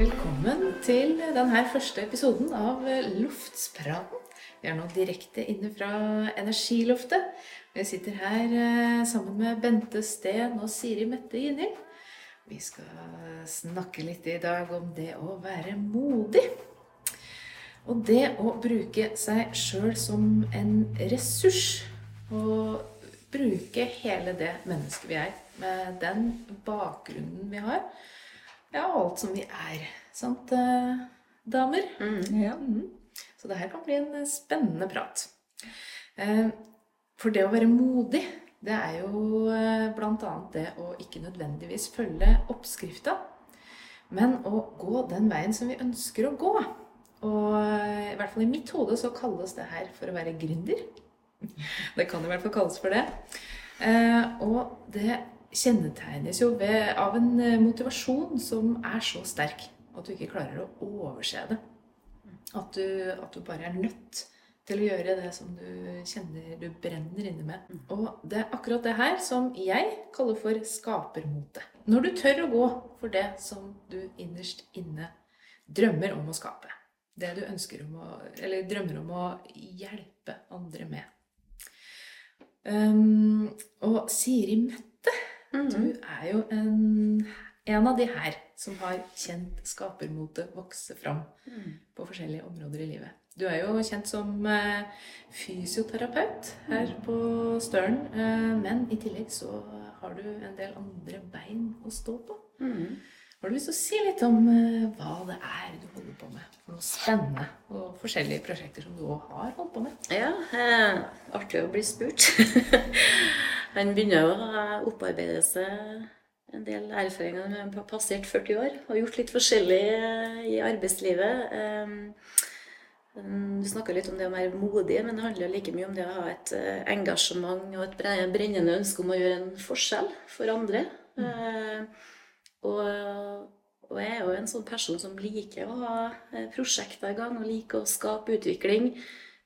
Velkommen til denne første episoden av Loftspraten. Vi er nå direkte inne fra Energiloftet. Vi sitter her eh, sammen med Bente Steen og Siri Mette Ginhild. Vi skal snakke litt i dag om det å være modig. Og det å bruke seg sjøl som en ressurs. Og bruke hele det mennesket vi er, med den bakgrunnen vi har. Ja, alt som vi er. Sant, damer? damer? Ja. mm. Så det her kan bli en spennende prat. Eh, For det å være modig, det er jo eh, bl.a. det å ikke nødvendigvis følge oppskrifta, men å gå den veien som vi ønsker å gå. Og eh, i hvert fall i mitt hode så kalles det her for å være gründer. Det kan i hvert fall kalles for det. Eh, Og det kjennetegnes jo ved, av en eh, motivasjon som er så sterk at du ikke klarer å overse det. At du, at du bare er nødt til å gjøre det som du kjenner du brenner inne med. Og det er akkurat det her som jeg kaller for skapermote. Når du tør å gå for det som du innerst inne drømmer om å skape. Det du ønsker om å, eller drømmer om å hjelpe andre med. Um, og Siri Mette, du er jo en, en av de her som har kjent skapermotet vokse fram på forskjellige områder i livet. Du er jo kjent som uh, fysioterapeut her på Støren, uh, men i tillegg så har du en del andre bein å stå på. Har du lyst til å si litt om uh, hva det er du holder på med? For noe spennende og forskjellige prosjekter som du òg har holdt på med? Ja, eh, artig å bli spurt. Han begynner jo å opparbeide seg en del erfaringer når han har passert 40 år og gjort litt forskjellig eh, i arbeidslivet. Eh, Du snakka litt om det å være modig, men det handler like mye om det å ha et eh, engasjement og et brennende ønske om å gjøre en forskjell for andre. Eh, Og, og jeg er jo en sånn person som liker å ha eh, prosjekter i gang og liker å skape utvikling.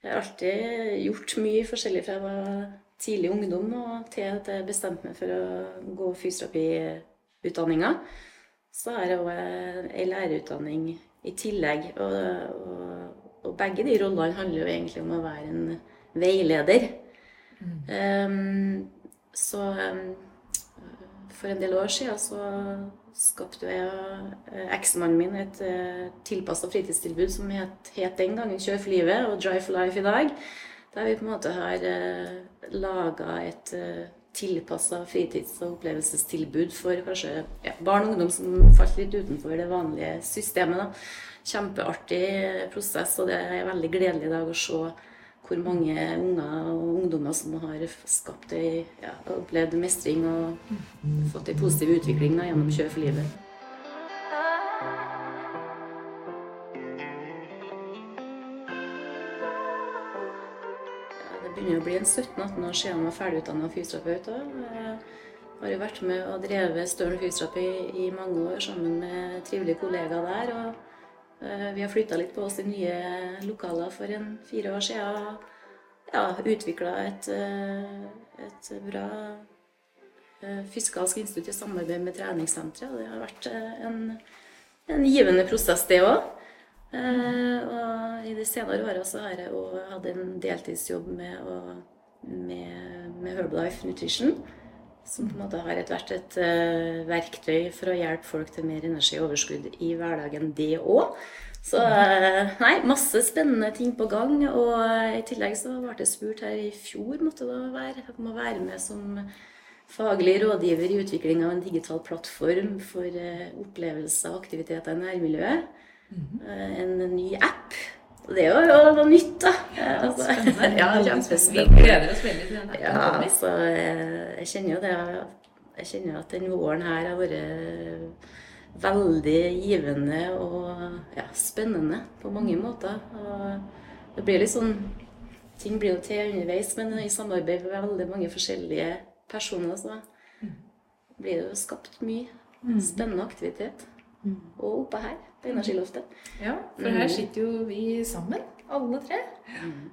Jeg har alltid gjort mye forskjellig fra jeg var tidlig ungdom og til at jeg bestemte meg for å gå fysioterapiutdanninga. Så har jeg òg ei lærerutdanning i tillegg. Og, og, og begge de rollene handler jo egentlig om å være en veileder. Ehm, så um, for en del år siden så skapte jeg og eh, eksmannen min et uh, tilpassa fritidstilbud som het, het den gangen Kjør for livet og Drive for life i dag. Der vi på en måte har uh, laga et tilpassa fritids- og opplevelsestilbud for kanskje ja, barn og ungdom som falt litt utenfor det vanlige systemet. Da. Kjempeartig prosess, og det er veldig gledelig i dag å se hvor mange unger og ungdommer som har skapt ei, ja, opplevd mestring og fått ei positiv utvikling da, gjennom Kjør for livet. Det begynner å bli en 17-18 år siden jeg var ferdigutdanna fysioterapeut. da. Jeg har jo vært med og drevet Støren fysioterapi i mange år sammen med trivelige kollegaer der. og Vi har flytta litt på oss i nye lokaler for en fire år siden. Ja, utvikla et, eh, et bra eh, fysikalsk institutt i samarbeid med treningssenteret. Det har vært eh, en, en givende prosess, det òg. Og i de senere åra så har jeg òg hatt en deltidsjobb med, med, med Herbalife Nutrition. Som på en måte har vært et uh, verktøy for å hjelpe folk til mer energi og overskudd i hverdagen, det òg. Så uh, nei, masse spennende ting på gang. Og uh, i tillegg så ble jeg spurt her i fjor måtte det være, om å være med som faglig rådgiver i utvikling av en digital plattform for eh, opplevelse og aktiviteter i nærmiljøet. Eh, En ny app. Det er jo noe nytt, da. Ja, altså, ja, Vi gleder oss veldig til den appen Ja, altså, jeg, kjenner jo det Jeg kjenner jo at den våren her har vært veldig givende og ja, spennende på mange måter. Og det blir litt sånn Ting blir jo til underveis, men i samarbeid med veldig mange forskjellige personer så blir det jo skapt mye spennende aktivitet. Og oppe her, på Energiloftet. Ja, for her sitter jo vi sammen, alle tre.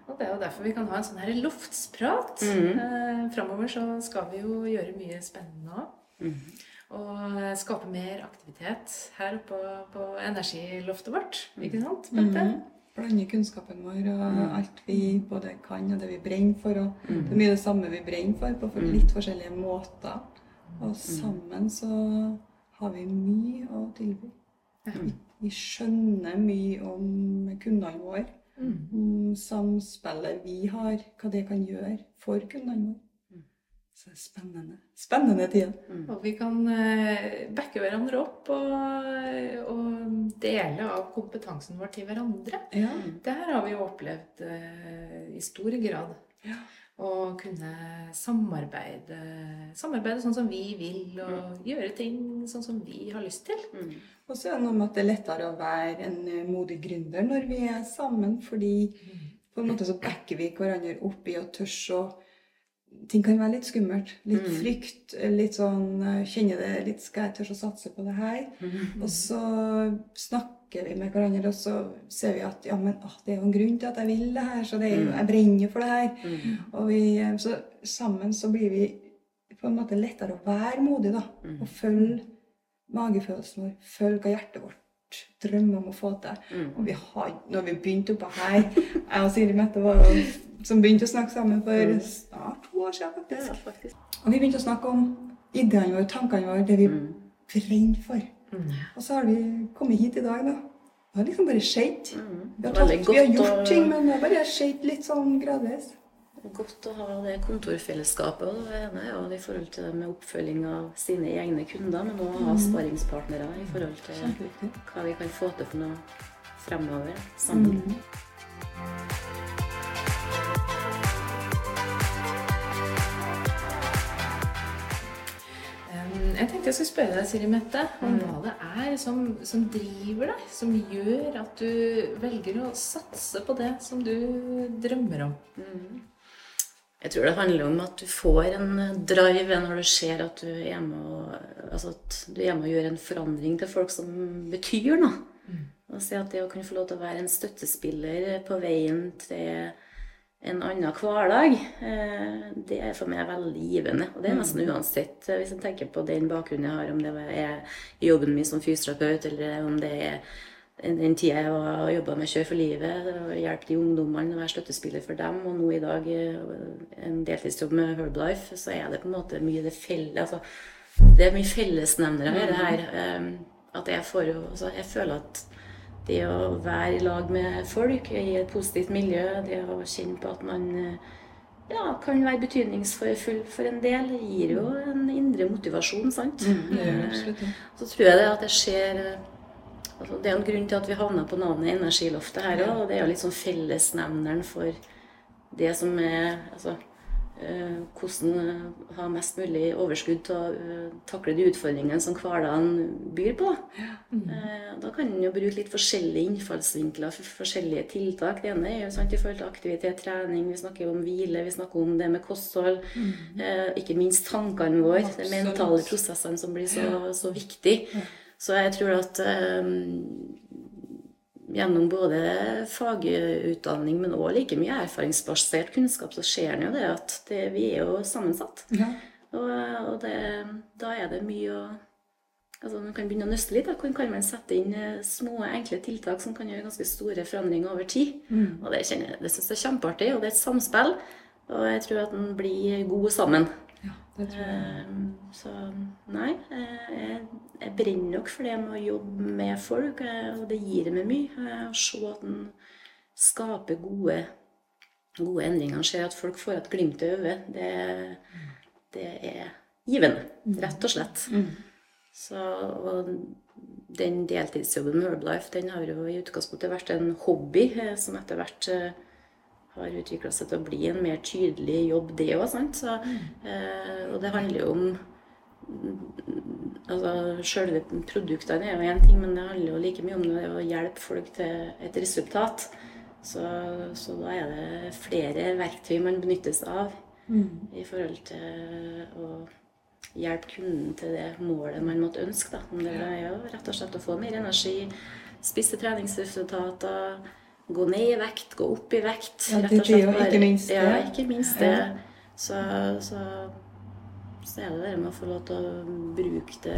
Og det er jo derfor vi kan ha en sånn her loftsprat. Mm. Eh, Framover så skal vi jo gjøre mye spennende òg. Mhm. Og skape mer aktivitet her oppe på, på energiloftet vårt. Ikke sant. Bente? Blande kunnskapen vår og Mm. alt vi både kan og det vi brenner for. Og Mm. det er mye det samme vi brenner for, på Mm. litt forskjellige måter. Og sammen så har vi mye å tilby. Ja. Vi, vi skjønner mye om kundene våre, Mm. om samspillet vi har, hva det kan gjøre for kundene våre. Mm. Så det er spennende. Spennende tider. Og vi kan eh, backe hverandre opp og, og dele av kompetansen vår til hverandre. Ja. Det her har vi jo opplevd eh, i stor grad. Ja. Å kunne samarbeide, samarbeide sånn som vi vil, og gjøre ting sånn som vi har lyst til. Mm. Og så er det noe med at det er lettere å være en eh, modig gründer når vi er sammen, fordi på en måte så backer vi hverandre opp i å tørs å Ting kan være litt skummelt. Litt Mm. frykt. Litt sånn eh, Kjenner det litt Skal jeg tørre å satse på det her? Mm. Og så snakker vi med hverandre, og så ser vi at ja, men å, det er jo en grunn til at jeg vil det her, så det er jo, Mm. jeg brenner for det her. Mm. Og vi, eh, så sammen så blir vi på en måte lettere å være modig, da. Mm. Og følge magefølelsen vår, følge hva hjertet vårt drømmer om å få til. Mm. Og vi har, når vi begynte oppå her Jeg og Siri Mette var jo som begynte å snakke sammen for Mm. snart to år siden, Ja, faktisk. faktisk. Og vi begynte å snakke om ideene våre, tankene våre, det vi Mm. brenner for. Mm. Og så har vi kommet hit i dag, da. Det har liksom bare skjedd. Mm. Vi har, tatt, vi har gjort ting, men det har bare skjedd litt sånn gradvis. Godt å ha det kontorfellesskapet. og Det ene er jo i forhold til det med oppfølging av sine egne kunder, men også ha sparingspartnere i forhold til hva vi kan få til for noe fremover sammen. Mm. Tenkte jeg skulle spørre deg, Siri Mette, om Mm. hva det er som, som driver deg, som gjør at du velger å satse på det som du drømmer om. Mm. Jeg tror det handler om at du får en drive når du ser at du er med og, altså er med og gjør en forandring til folk som betyr noe. Og se at det å kunne få lov til å være en støttespiller på veien til en annen hverdag, eh, det er for meg veldig givende. Og det er nesten uansett, eh, hvis en tenker på den bakgrunnen jeg har, om det er jobben min som fysioterapeut, eller om det er den tida jeg har jobba med Kjør for livet, hjelpe de ungdommene være støttespiller for dem, og nå i dag eh, en deltidsjobb med Herbalife, så er det på en måte mye det felles altså, Det er mye fellesnevnere i det her. eh, At jeg får altså, Jeg føler at det å være i lag med folk i et positivt miljø, det å kjenne på at man eh, ja, kan være betydningsfull for en del, gir jo en indre motivasjon, sant? Mm, det gjør absolutt. ja. Så tror jeg det at det skjer eh, altså Det er en grunn til at vi havna på navnet Energiloftet her òg. Og det er jo litt sånn fellesnevneren for det som er altså, eh, Hvordan eh, ha mest mulig overskudd til å eh, takle de utfordringene som hverdagen byr på. Eh, Da kan en jo bruke litt forskjellige innfallsvinkler for forskjellige tiltak. Det ene er jo sant, i forhold til aktivitet, trening, vi snakker om hvile, vi snakker om det med kosthold. Eh, ikke minst tankene våre, de mentale prosessene som blir så, så viktig. Så jeg tror at eh, gjennom både fagutdanning, men også like mye erfaringsbasert kunnskap, så ser en jo det at det, vi er jo sammensatt. Ja. Og, og det, da er det mye å Altså Man kan begynne å nøste litt. Da kan man sette inn eh, små, enkle tiltak som kan gjøre ganske store forandringer over tid? Mm. Og det, kjenner det syns jeg er kjempeartig, og det er et samspill. Og jeg tror at en blir god sammen. Ja, det tror jeg. Eh, Så nei, eh, jeg, jeg brenner nok for det med å jobbe med folk, eh, og det gir meg mye. eh, Å se at en skaper gode, gode endringer. Se at folk får et glimt i øyet. Det, det er givende, rett og slett. Mm. Så, og den deltidsjobben med Herbalife den har jo i utgangspunktet vært en hobby som etter hvert har utvikla seg til å bli en mer tydelig jobb, det òg. Så, eh, og det handler jo om altså Selve produktene er jo én ting, men det handler jo like mye om det å hjelpe folk til et resultat. Så, så da er det flere verktøy man benyttes av Mm. i forhold til å hjelpe kunden til det målet man måtte ønske. Da. Det er jo rett og slett å få mer energi, spisse treningsresultater, gå ned i vekt, gå opp i vekt. Ja, rett det og slett bare- ikke minst det. Ja, ikke minst det. Så, så, så er det det med å få lov til å bruke det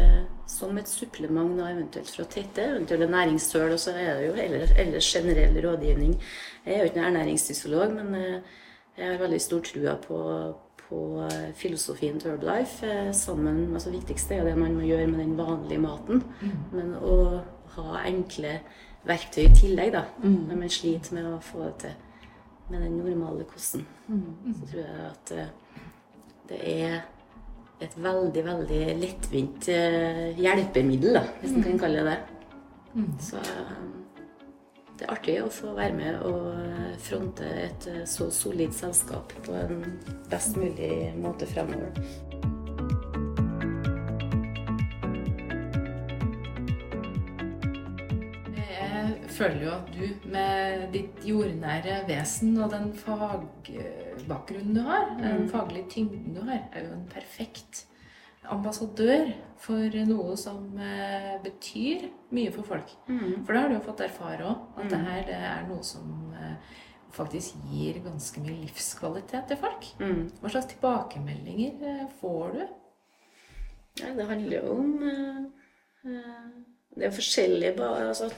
som et supplement, da, eventuelt for å tette eventuelle næringssøl. Og så er det jo ellers, ellers generell rådgivning. Jeg er jo ikke noen ernæringsfysiolog, men eh, jeg har veldig stor trua på, på eh, filosofien til Herbalife. eh, Sammen, altså viktigste er det man må gjøre med den vanlige maten. Men å ha enkle verktøy i tillegg, da, når man sliter med å få det til med den normale kosten, så tror jeg at eh, det er et veldig, veldig lettvint eh, hjelpemiddel, da, hvis man kan kalle det det. Så eh, det er artig å få være med og fronte et så solid selskap på en best mulig måte fremover. Føler jo at du med ditt jordnære vesen og den fagbakgrunnen du har, den faglige tyngden du har, er jo en perfekt ambassadør for noe som eh, betyr mye for folk. For det har du jo fått erfare òg, at det her det er noe som eh, faktisk gir ganske mye livskvalitet til folk. Mm. Hva slags tilbakemeldinger eh, får du? Ja, det handler jo om Det er forskjellig. forskjellige altså,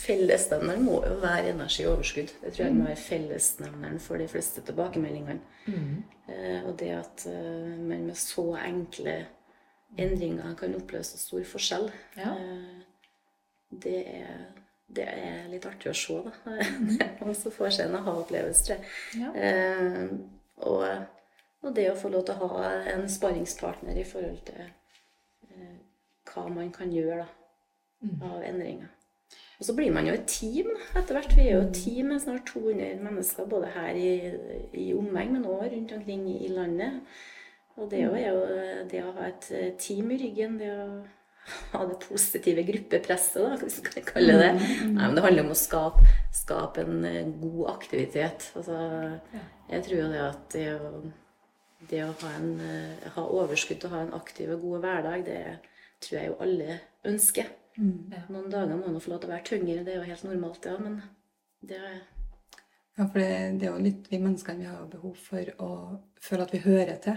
Fellesnevneren må jo være energi og overskudd. Det tror jeg må være fellesnevneren for de fleste tilbakemeldingene. Eh, og det at eh, man med så enkle endringer kan oppleve så stor forskjell, Ja. eh, det, er, det er litt artig å se, da. Og så får seg en aha-opplevelse, tror jeg. Ja. Eh, og, og det å få lov til å ha en sparringspartner i forhold til eh, hva man kan gjøre da, av endringer. Og så blir man jo et team etter hvert. Vi er jo et team med snart 200 mennesker, både her i, i omegn, men også rundt omkring i landet. Og det er jo det å ha et eh, team i ryggen, det å ha det positive gruppepresset, da, hvis vi kan kalle det Nei, men det handler om å skape, skape en eh, god aktivitet. Altså, jeg tror jo det at det å, det å ha, en, eh, ha overskudd og ha en aktiv og god hverdag, det tror jeg jo alle ønsker. Ja. Noen dager må man få lov til å være tyngre, det er jo helt normalt, ja, men det er Ja, for det, det er jo litt vi menneskene vi har behov for å føle at vi hører til.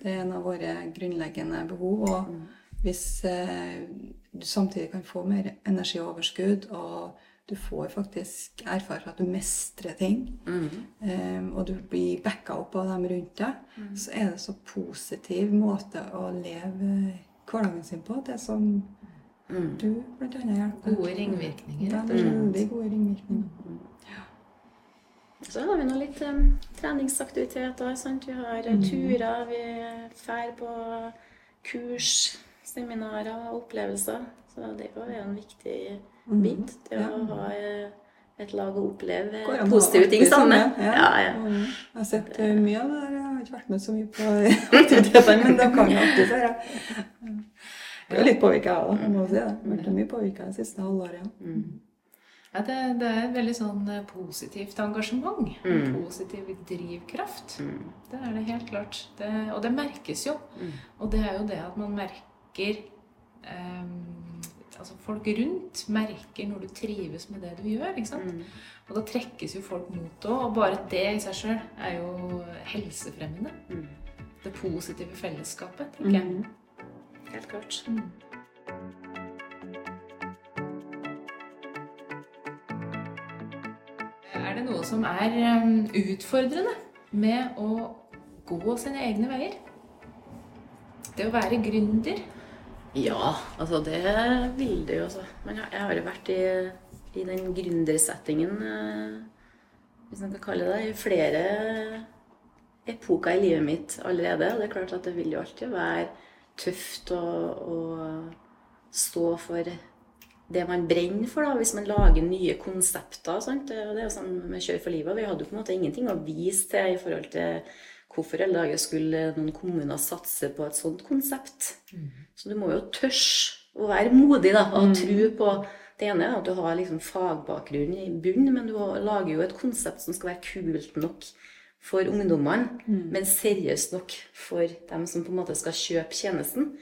Det er en av våre grunnleggende behov. Og hvis eh, du samtidig kan få mer energioverskudd, og du får faktisk erfare at du mestrer ting, eh, og du blir backa opp av dem rundt deg, så er det så positiv måte å leve hverdagen sin på. Det som du bl.a. hjelper. Gode ringvirkninger. Ja, rett og er slett. veldig gode ringvirkninger. Så har vi nå litt um, treningsaktiviteter. Sant? Vi har mm. turer, vi drar på kurs, seminarer, opplevelser. Så det er jo en viktig bit. Det å ha eh, et lag å oppleve positive ting sammen. Ja. Ja, ja. Mm. Jeg har sett eh, mye av det der. Jeg har ikke vært med så mye på aktivitetene, men det kan jo alltid være. Jeg er litt påvirka jeg må si det. Det har vært mye påvirka det siste halvåret. Ja. Ja, det, det er et veldig sånn eh, positivt engasjement. En positiv drivkraft. Det er det helt klart. Det, og det merkes jo. Og det er jo det at man merker ehm, Altså folk rundt merker når du trives med det du gjør. ikke sant? Og da trekkes jo folk mot det òg. Og bare det i seg sjøl er jo helsefremmende. Det positive fellesskapet, tenker jeg. Helt klart. Er det noe som er um, utfordrende med å gå sine egne veier? Det å være gründer. Ja, altså det vil det jo. Altså. Men jeg har jo vært i, i den gründersettingen, eh, hvis man kan kalle det, i flere epoker i livet mitt allerede. Og det er klart at det vil jo alltid være tøft å, å stå for det man brenner for, da, hvis man lager nye konsepter. Sant? Det det er jo sånn med Kjør for livet. Vi hadde jo på en måte ingenting å vise til i forhold til hvorfor alle dager skulle noen kommuner satse på et sånt konsept. Så du må jo tørre å være modig da, og tro på det ene er at du har liksom fagbakgrunn i bunn, men du lager jo et konsept som skal være kult nok for ungdommene, men seriøst nok for dem som på en måte skal kjøpe tjenesten.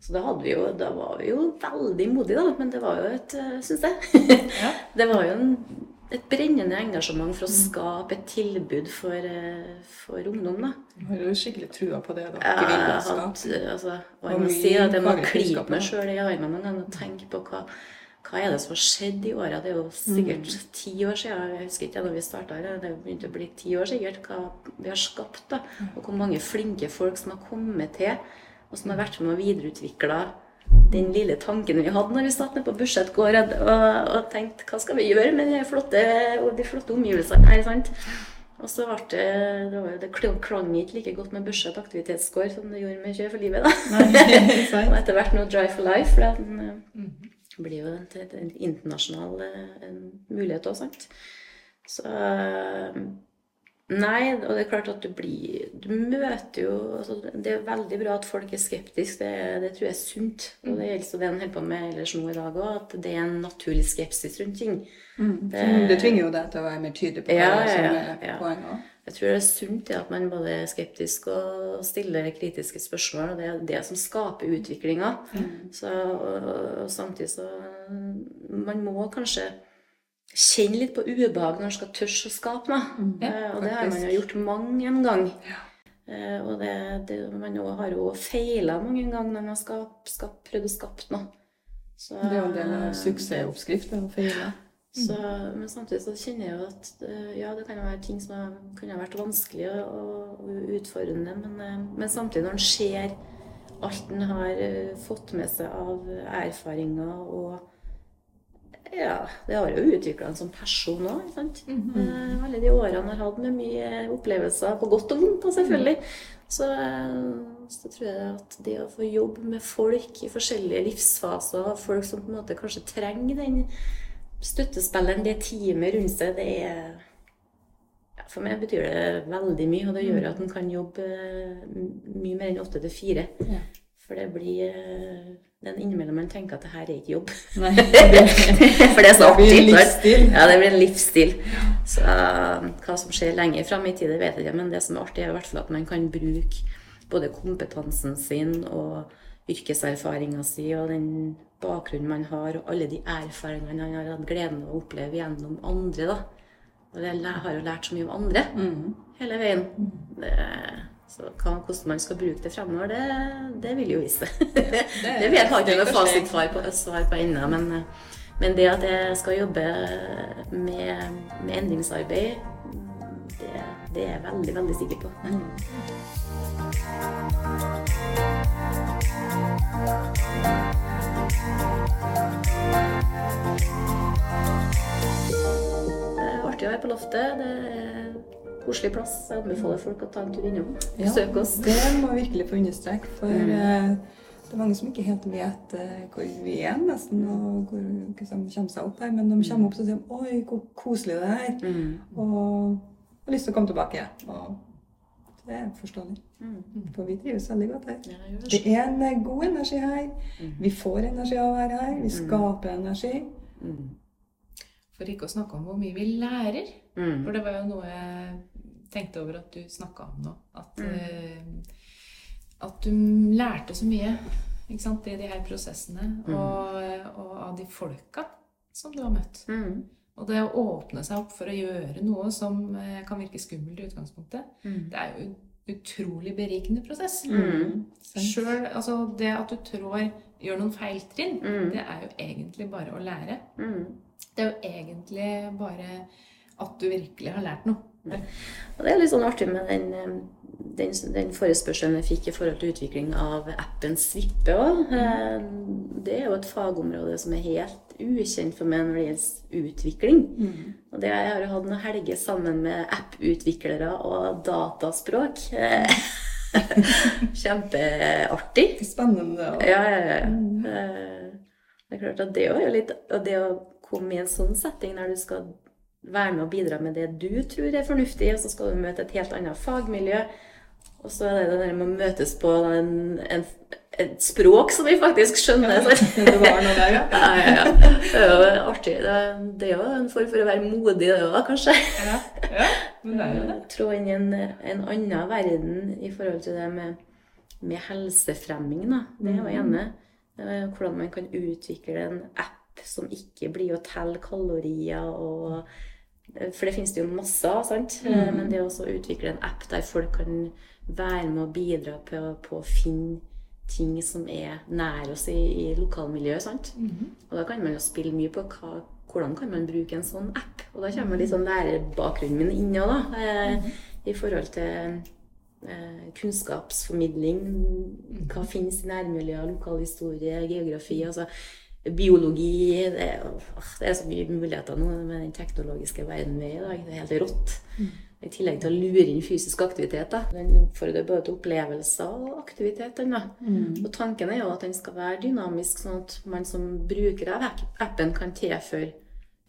Så da, vi jo, da var vi jo veldig modige, da, men det var jo et, syns jeg. Ja. Det var jo en et brennende engasjement for å skape et tilbud for, eh, for ungdom. da. Du har jo skikkelig trua på det da. Har skape. hatt, altså, og jeg må si at jeg må klype meg sjøl i armene og tenke på hva, hva er det som har skjedd i åra. Det er jo sikkert Mm. ti år siden. Jeg husker ikke da vi starta her. Det begynte å bli ti år sikkert. Hva vi har skapt. da, Og hvor mange flinke folk som har kommet til, og som har vært med og videreutvikla den lille tanken vi hadde når vi satt nede på budsjettgård og, og tenkte hva skal vi gjøre med de flotte, de flotte omgivelsene her. sant? Og så ble det Det, var jo, det klang- ikke like godt med budsjett aktivitetsgård som det gjorde med Kjør for livet. da. Og etter hvert noe Drive for Life. For den eh, blir jo en, en, internasjonal eh, en mulighet òg, sant. Så Nei, og det er klart at du blir Du møter jo altså, Det er veldig bra at folk er skeptiske. Det, det tror jeg er sunt. Og det gjelder så det en holder på med ellers nå i dag òg, at det er en naturlig skepsis rundt ting. Mm. Det tvinger jo deg til å være mer tydelig på hva Ja, det er ja, ja. poenget. også. Jeg tror det er sunt det at man både er skeptisk og stiller kritiske spørsmål. og Det er det som skaper utviklinga. Så, og, og samtidig så Man må kanskje kjenne litt på ubehag når man skal tørre å skape noe. Eh, og det har man jo gjort mang en gang. Eh, og det, det, man også har jo feila mange ganger når man har prøvd å skape noe. Så, Det er jo en del av suksessoppskriften å feile. Så, men samtidig så kjenner jeg jo at eh, ja, det kan være ting som kunne ha vært vanskelig og, og utfordrende, men, eh, men samtidig når en ser alt en har eh, fått med seg av erfaringer og ja, det har jo utvikla en som person òg, sant. Eh, Alle de årene jeg har hatt med mye opplevelser, på godt og vondt, selvfølgelig. Så, eh, så tror jeg at det å få jobbe med folk i forskjellige livsfaser, folk som på en måte kanskje trenger den støttespilleren, det teamet rundt seg, det er ja, For meg betyr det veldig mye, og det gjør at en kan jobbe eh, mye mer enn åtte til fire. Ja. For det blir den det er innimellom man tenker at det her er ikke jobb. Nei, det, For det er så det blir artig. livsstil. Ja, det blir en livsstil. Så uh, hva som skjer lenger fram i tid, det vet jeg ikke. Men det som er artig, er i hvert fall at man kan bruke både kompetansen sin og yrkeserfaringa si og den bakgrunnen man har, og alle de erfaringene han har hatt gleden av å oppleve gjennom andre. da. Og jeg har jo lært så mye om andre hele veien. Det, så hva, hvordan man skal bruke det fremover, det, det vil jo vise seg. det vet jeg ikke noe fasitsvar på, svar på ennå, men, men det at jeg skal jobbe med, med endringsarbeid, det, det er jeg veldig, veldig sikker på. Det er artig å være på loftet. Det er koselig plass. Jeg anbefaler folk å ta en tur innom. Ja, Besøke oss. Det må jeg virkelig få understreke, for mm. det er mange som ikke helt vet eh, hvor vi er nesten, og hvor hvordan de kommer seg opp her. Men når de kommer opp, så sier de 'oi, hvor koselig det er Mm. og har lyst til å komme tilbake. Og det er forståelig. For vi trives veldig godt her. Ja, Det er en eh, god energi her. Vi får energi av å være her. Vi skaper energi. Mm. For ikke å snakke om hvor mye vi lærer. Mm. For det var jo noe jeg tenkte over at du snakka om nå. At, uh, at du lærte så mye ikke sant, i de her prosessene. Og, og av de folka som du har møtt. Mm. Og det å åpne seg opp for å gjøre noe som eh, kan virke skummelt i utgangspunktet, Mm. det er jo en utrolig berikende prosess. Mm. Selv, altså det at du trår, gjør noen feiltrinn, Mm. det er jo egentlig bare å lære. Mm. Det er jo egentlig bare at du virkelig har lært noe. Og det er litt sånn artig med den, eh, den, den forespørselen jeg fikk i forhold til utvikling av appen Svippe òg. Det er jo et fagområde som er helt ukjent for meg når det gjelder utvikling. Og det jeg har hatt noen helger sammen med app-utviklere og dataspråk. Kjempeartig. Spennende. Og, Ja, ja, ja. Mm. Det er klart at det er jo litt Og det å komme i en sånn setting der du skal være med og bidra med det du tror er fornuftig, og så skal du møte et helt annet fagmiljø, og så er det det der med å møtes på en, en, et språk som vi faktisk skjønner. Så. det var noe der, ja. Ja, ja, ja. Det er jo artig. Det, er jo en form for å være modig, det òg, kanskje. Ja, ja, men det er jo det. Trå inn i en, en annen verden i forhold til det med, med helsefremming. Da. Det er jo ene. Eh, Hvordan man kan utvikle en app som ikke blir å telle kalorier og For det finnes det jo masse av, sant. Eh, Men det å utvikle en app der folk kan være med og bidra på, på å finne ting som er nær oss i, i lokalmiljøet. sant? Og da kan man jo spille mye på hva, hvordan kan man bruke en sånn app. Og da kommer litt sånn lærerbakgrunnen min inn òg, da. Eh, I forhold til eh, kunnskapsformidling. Hva finnes i nærmiljøet, lokalhistorie, geografi. altså Biologi det åh, det er så mye muligheter nå med den teknologiske verden vi er i dag. Det er helt rått. I tillegg til å lure inn fysisk aktivitet. da. Den oppfordrer både til opplevelser og aktivitet. Da. Og tanken er jo at den skal være dynamisk, sånn at man som bruker av appen kan tilføre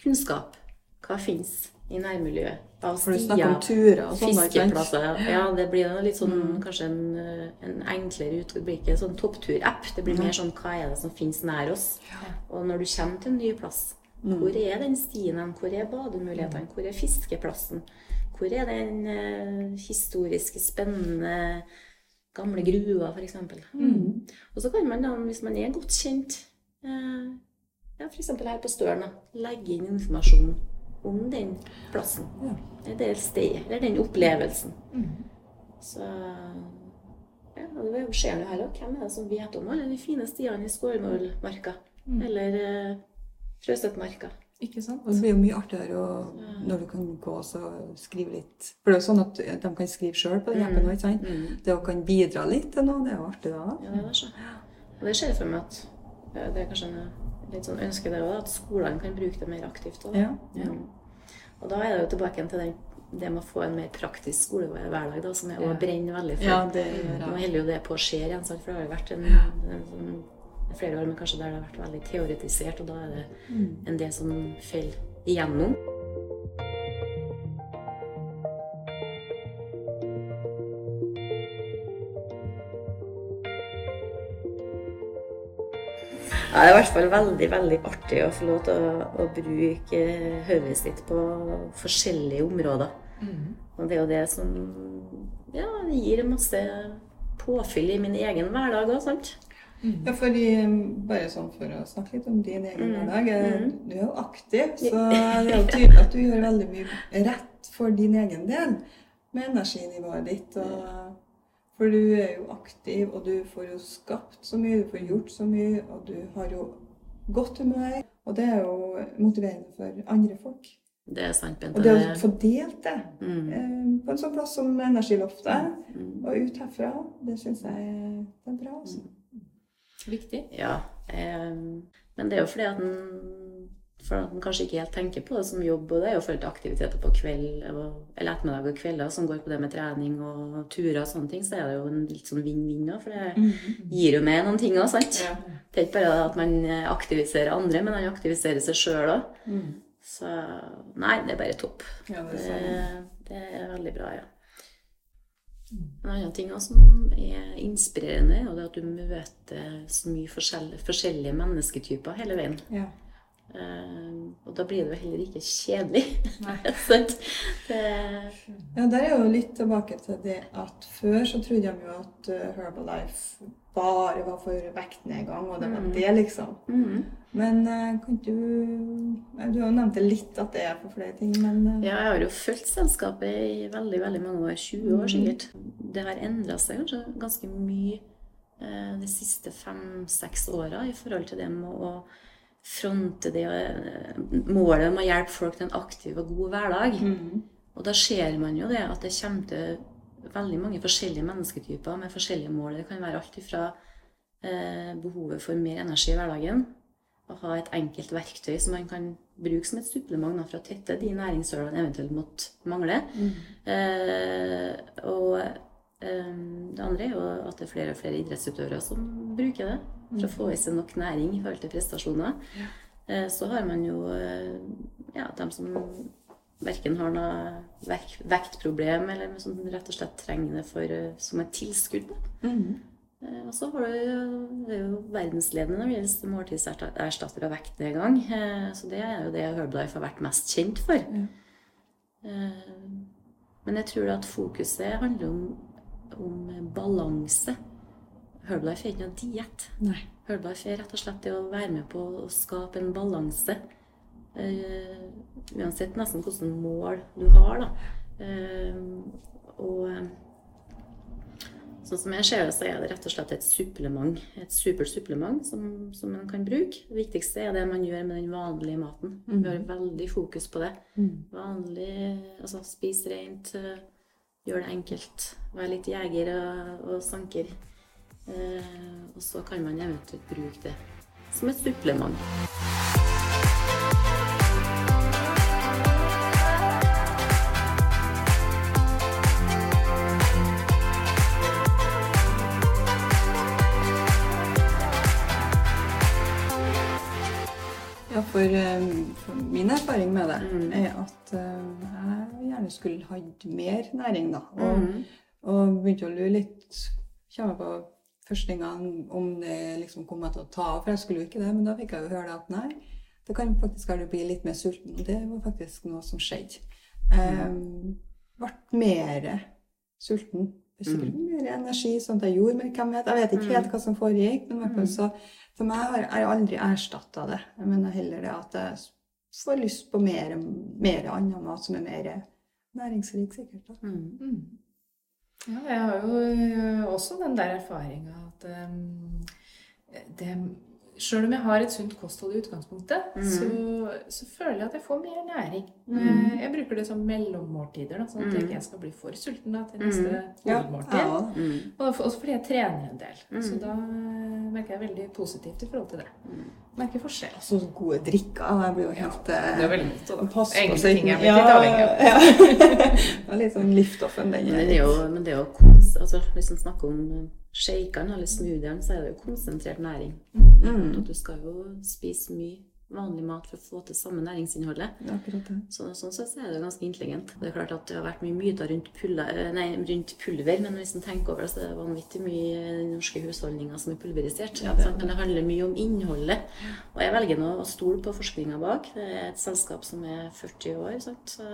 kunnskap. Hva fins i nærmiljøet av stier, turer fiskeplasser. Ja, det blir litt sånn kanskje en, eh, en enklere ut. Det blir ikke sånn toppturapp. Det blir mer sånn hva er det som fins nær oss. Og når du kommer til en ny plass, hvor er den stien hen? Hvor er bademulighetene? Hvor er fiskeplassen? Hvor er den eh, historiske, spennende gamle gruva, f.eks.? Mm. Og så kan man da, hvis man er godt kjent, eh, ja, f.eks. her på Støren, legge inn informasjon om den plassen. Ja. det stedet, eller den opplevelsen. Så ja, og det skjer jo her òg. Hvem er det som vet om alle de fine stiene i Skårmålmarka? Eller uh, Frøstøtmarka? Ikke sant? Og det blir jo mye artigere når du kan gå og skrive litt. For det er jo sånn at de kan skrive sjøl på den appen. ikke sant? Det å kan bidra litt til noe, det er jo artig da. Ja, det er så. Og det ser jeg for meg at det er kanskje en litt sånn ønske der òg, at skolene kan bruke det mer aktivt. da. Ja, ja. Og da er det jo tilbake til den, det med å få en mer praktisk skolehverdag, da, som jeg ja. brenner veldig for. Ja, det gjør jeg. Nå holder jo det på å skje igjen, for det har jo vært en, en sånn flere år, men kanskje der det har vært veldig teoretisert, og da er det en del som faller igjennom. Ja, det er i hvert fall veldig veldig artig å få lov til å, å bruke hodet sitt på forskjellige områder. Og det er jo det som ja, det gir masse påfyll i min egen hverdag òg, sant? Ja, fordi Bare sånn for å snakke litt om din egen hverdag. Mm. Du er jo aktiv, så det er jo tydelig at du gjør veldig mye rett for din egen del med energinivået ditt. Og, for du er jo aktiv, og du får jo skapt så mye, du får gjort så mye, og du har jo godt humør. Og det er jo motiverende for andre folk. Det er sant, Bente. Og det å få delt det Mm. eh, på en sånn plass som Energiloftet, og ut herfra, det syns jeg er- bra. altså. Viktig. Ja. Eh, men det er jo fordi at en, for at en kanskje ikke helt tenker på det som jobb, og det er jo forhold til aktiviteter på kveld eller ettermiddag og kvelder som går på det med trening og turer og sånne ting, så er det jo en litt sånn vinn-vinn òg, for det gir jo med noen ting òg, sant? Ja. Det er ikke bare at man aktiviserer andre, men man aktiviserer seg sjøl òg. Så nei, det er bare topp. Ja, det er Det, sånn. det er veldig bra, ja. En annen ting også som er inspirerende, er at du møter så mye forskjellige, forskjellige mennesketyper hele veien. Ja. Uh, og da blir det jo heller ikke kjedelig. Det, Ja, der er jo litt tilbake til det at før så trodde de jo at eh, Herbalife bare var for vektnedgang, og det var det, liksom. mm. Men eh, kan du eh, Du har jo nevnt litt at det er for flere ting, men eh, Ja, jeg har jo fulgt selskapet i veldig veldig mange år. 20 år sikkert. Det har endra seg kanskje ganske mye de siste fem-seks åra i forhold til det med å fronte det målet om å hjelpe folk til en aktiv og god hverdag. Og da ser man jo det at det kommer til veldig mange forskjellige mennesketyper med forskjellige mål. Det kan være alt ifra eh, behovet for mer energi i hverdagen, å ha et enkelt verktøy som man kan bruke som et supplement for å tette de næringshullene eventuelt måtte mangle. Eh, og eh, det andre er jo at det er flere og flere idrettsutøvere som bruker det for å få i seg nok næring i forhold til prestasjoner. Eh, så har man jo eh, ja, dem som verken har noe vek vektproblem, eller som rett og slett trenger det for, eh, som et tilskudd. da. Eh, Og så har du det jo verdensledende når det gjelder måltidserstatter og vektnedgang. Eh, Så det er jo det Herbalife har vært mest kjent for. Mm. Men jeg tror at fokuset handler om, om balanse. Herbalife er ikke noen diett. Herbalife er rett og slett det å være med på å skape en balanse Eh, uansett nesten hvilke mål du har, da. Eh, og eh, sånn som jeg ser det, så er det rett og slett et supplement. Et supert supplement som, som man kan bruke. Det viktigste er det man gjør med den vanlige maten. Vi har veldig fokus på det. Vanlig, altså spis rent, eh, gjør det enkelt. Vær litt jeger og, og sanker. Eh, og så kan man eventuelt bruke det som et supplement. For, eh, for min erfaring med det Mm. er at eh, jeg gjerne skulle hatt mer næring, da. Og, Mm. og begynte å lure litt Kommer på første gang om det liksom kom jeg til å ta av, for jeg skulle jo ikke det. Men da fikk jeg jo høre det at nei, det kan faktisk være du blir litt mer sulten. Og det var faktisk noe som skjedde. Um, ble mer sulten. Sikkert mer energi, sånn at jeg gjorde mer. Hvem vet? Jeg vet ikke helt hva som foregikk. Men i så for meg har jeg aldri erstatta det. Jeg mener heller det at jeg får lyst på mer, mer annen mat som er mer næringsrik, sikkert. da. Mm. Mm. Ja, jeg har jo også den der erfaringa at um, det Sjøl om jeg har et sunt kosthold i utgangspunktet, så, så føler jeg at jeg får mer næring. Mm. Jeg bruker det som mellommåltider, da, sånn at jeg ikke skal bli for sulten da, til neste Ja, hovedmåltid. ja, Ja. Mm. Og også fordi jeg trener en del. Så da eh, merker jeg veldig positivt i forhold til det. Merker forskjell. Så gode drikker. Jeg blir jo helt ja, Det er veldig godt, da. Pass på seg. ting jeg blitt litt avhengig av. Litt sånn liftoffen, den. Men det er jo, men det er jo kons, altså, Hvis man snakker om shakene eller smoothiene, så er det jo konsentrert næring. Mm. At Du skal jo spise mye vanlig mat for å få til samme næringsinnholdet. Det det. Så, sånn sett så er det ganske intelligent. Det er klart at det har vært mye myter rundt, eh, rundt pulver, men hvis man tenker over det, så er det vanvittig mye norske husholdninger som er pulverisert. Ja, det er sant? Men det handler mye om innholdet. Og jeg velger nå å stole på forskninga bak. Det er et selskap som er 40 år. Sant? Så,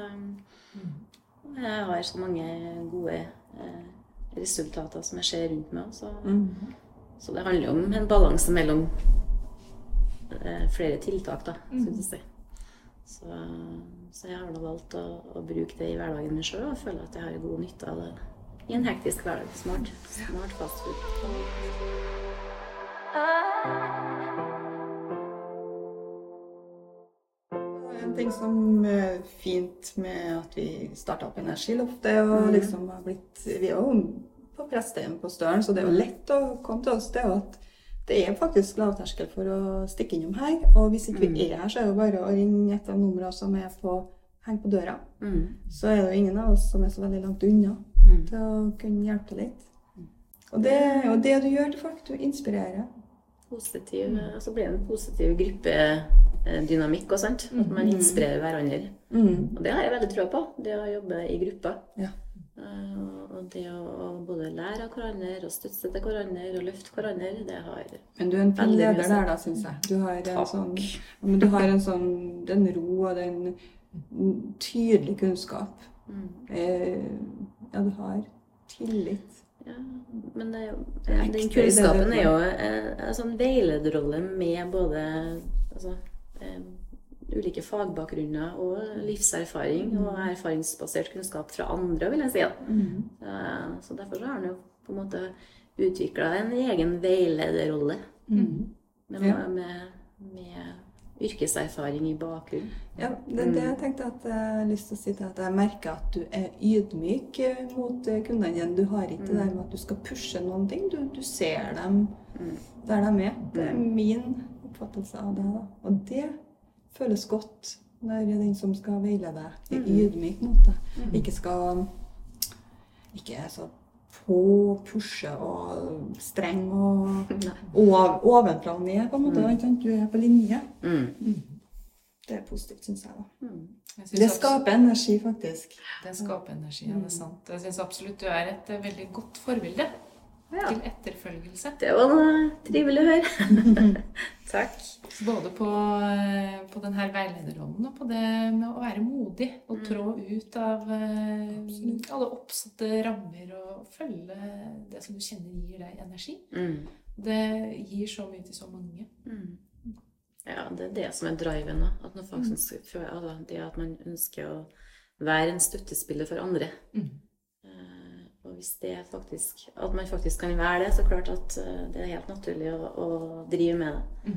jeg har så mange gode eh, resultater som jeg ser rundt meg. Så, Mm. så det handler jo om en balanse mellom eh, flere tiltak, da, skal vi si. Så, så jeg har da valgt å, å bruke det i hverdagen min sjøl og føler at jeg har god nytte av det i en hektisk hverdag. Smart, smart fast food. En ting som er fint med at vi starta opp Energiloftet og liksom har blitt Vi er jo på prestehjem på Støren, så det er jo lett å komme til oss. Det er jo at det er faktisk lavterskel for å stikke innom her. Og hvis ikke vi er her, så er det bare å ringe et av numrene som er på heng på døra. Mm. Så er det jo ingen av oss som er så veldig langt unna Mm. til å kunne hjelpe litt. Og det er jo det du gjør til folk. Du inspirerer. Positiv, og så blir det en positiv gruppedynamikk. Og sant? At man inspirerer hverandre. Mm. Og det har jeg veldig tro på. Det å jobbe i grupper. Ja. Eh, Og det å både lære av hverandre og støtte til hverandre og løfte hverandre, det har Men du er en fin leder der, da, syns jeg. Du har en Takk. sånn, men du har en sånn den ro og den tydelig kunnskap. mm. Eh, ja, du har tillit. Ja, men det den kunnskapen er jo eh, en sånn veilederrolle med både altså, eh, ulike fagbakgrunner og livserfaring og erfaringsbasert kunnskap fra andre, vil jeg si. da. Eh, Så derfor så har han jo på en måte utvikla en egen veilederrolle med, Ja. med, med yrkeserfaring i bakgrunn. Ja, det er det jeg tenkte at jeg har lyst til å si til at jeg merker at du er ydmyk eh, mot eh, kundene dine. Du har ikke det der med at du skal pushe noen ting. Du, du ser dem der de er. Det er min oppfattelse av det. Da. Og det føles godt når den som skal veilede er ydmyk mot det. Ikke skal Ikke er så på, pushe og streng og, og ned, på en måte. sant? Du er på linje. Mm. Det er positivt, syns jeg. da. Det skaper energi, faktisk. Det skaper energi, ja, det er sant. Jeg syns absolutt du er et eh, veldig godt forbilde Ja. til etterfølgelse. Det var noe trivelig å høre. Takk. Både på, eh, på denne veilederrollen og på det med å være modig og trå ut av Absolutt. alle oppsatte rammer og følge det som du kjenner gir deg energi. Mm. Det gir så mye til så mange. Mm. Ja, det er det som er driven. At, føler- altså, det at man ønsker å være en støttespiller for andre. Mm. Og hvis det faktisk, at man faktisk kan være det, så klart at eh, det er helt naturlig å, å drive med det.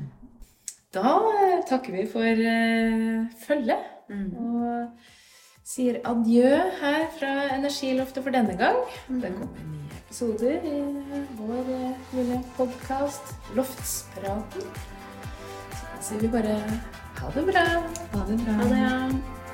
Da eh, takker vi for uh, følget. Mm. Og sier adjø her fra Energiloftet for denne gang. Det kommer nye episoder i vår lille podkast Loftspraten. Så sier vi bare ha det bra. Ha det bra. Ha det.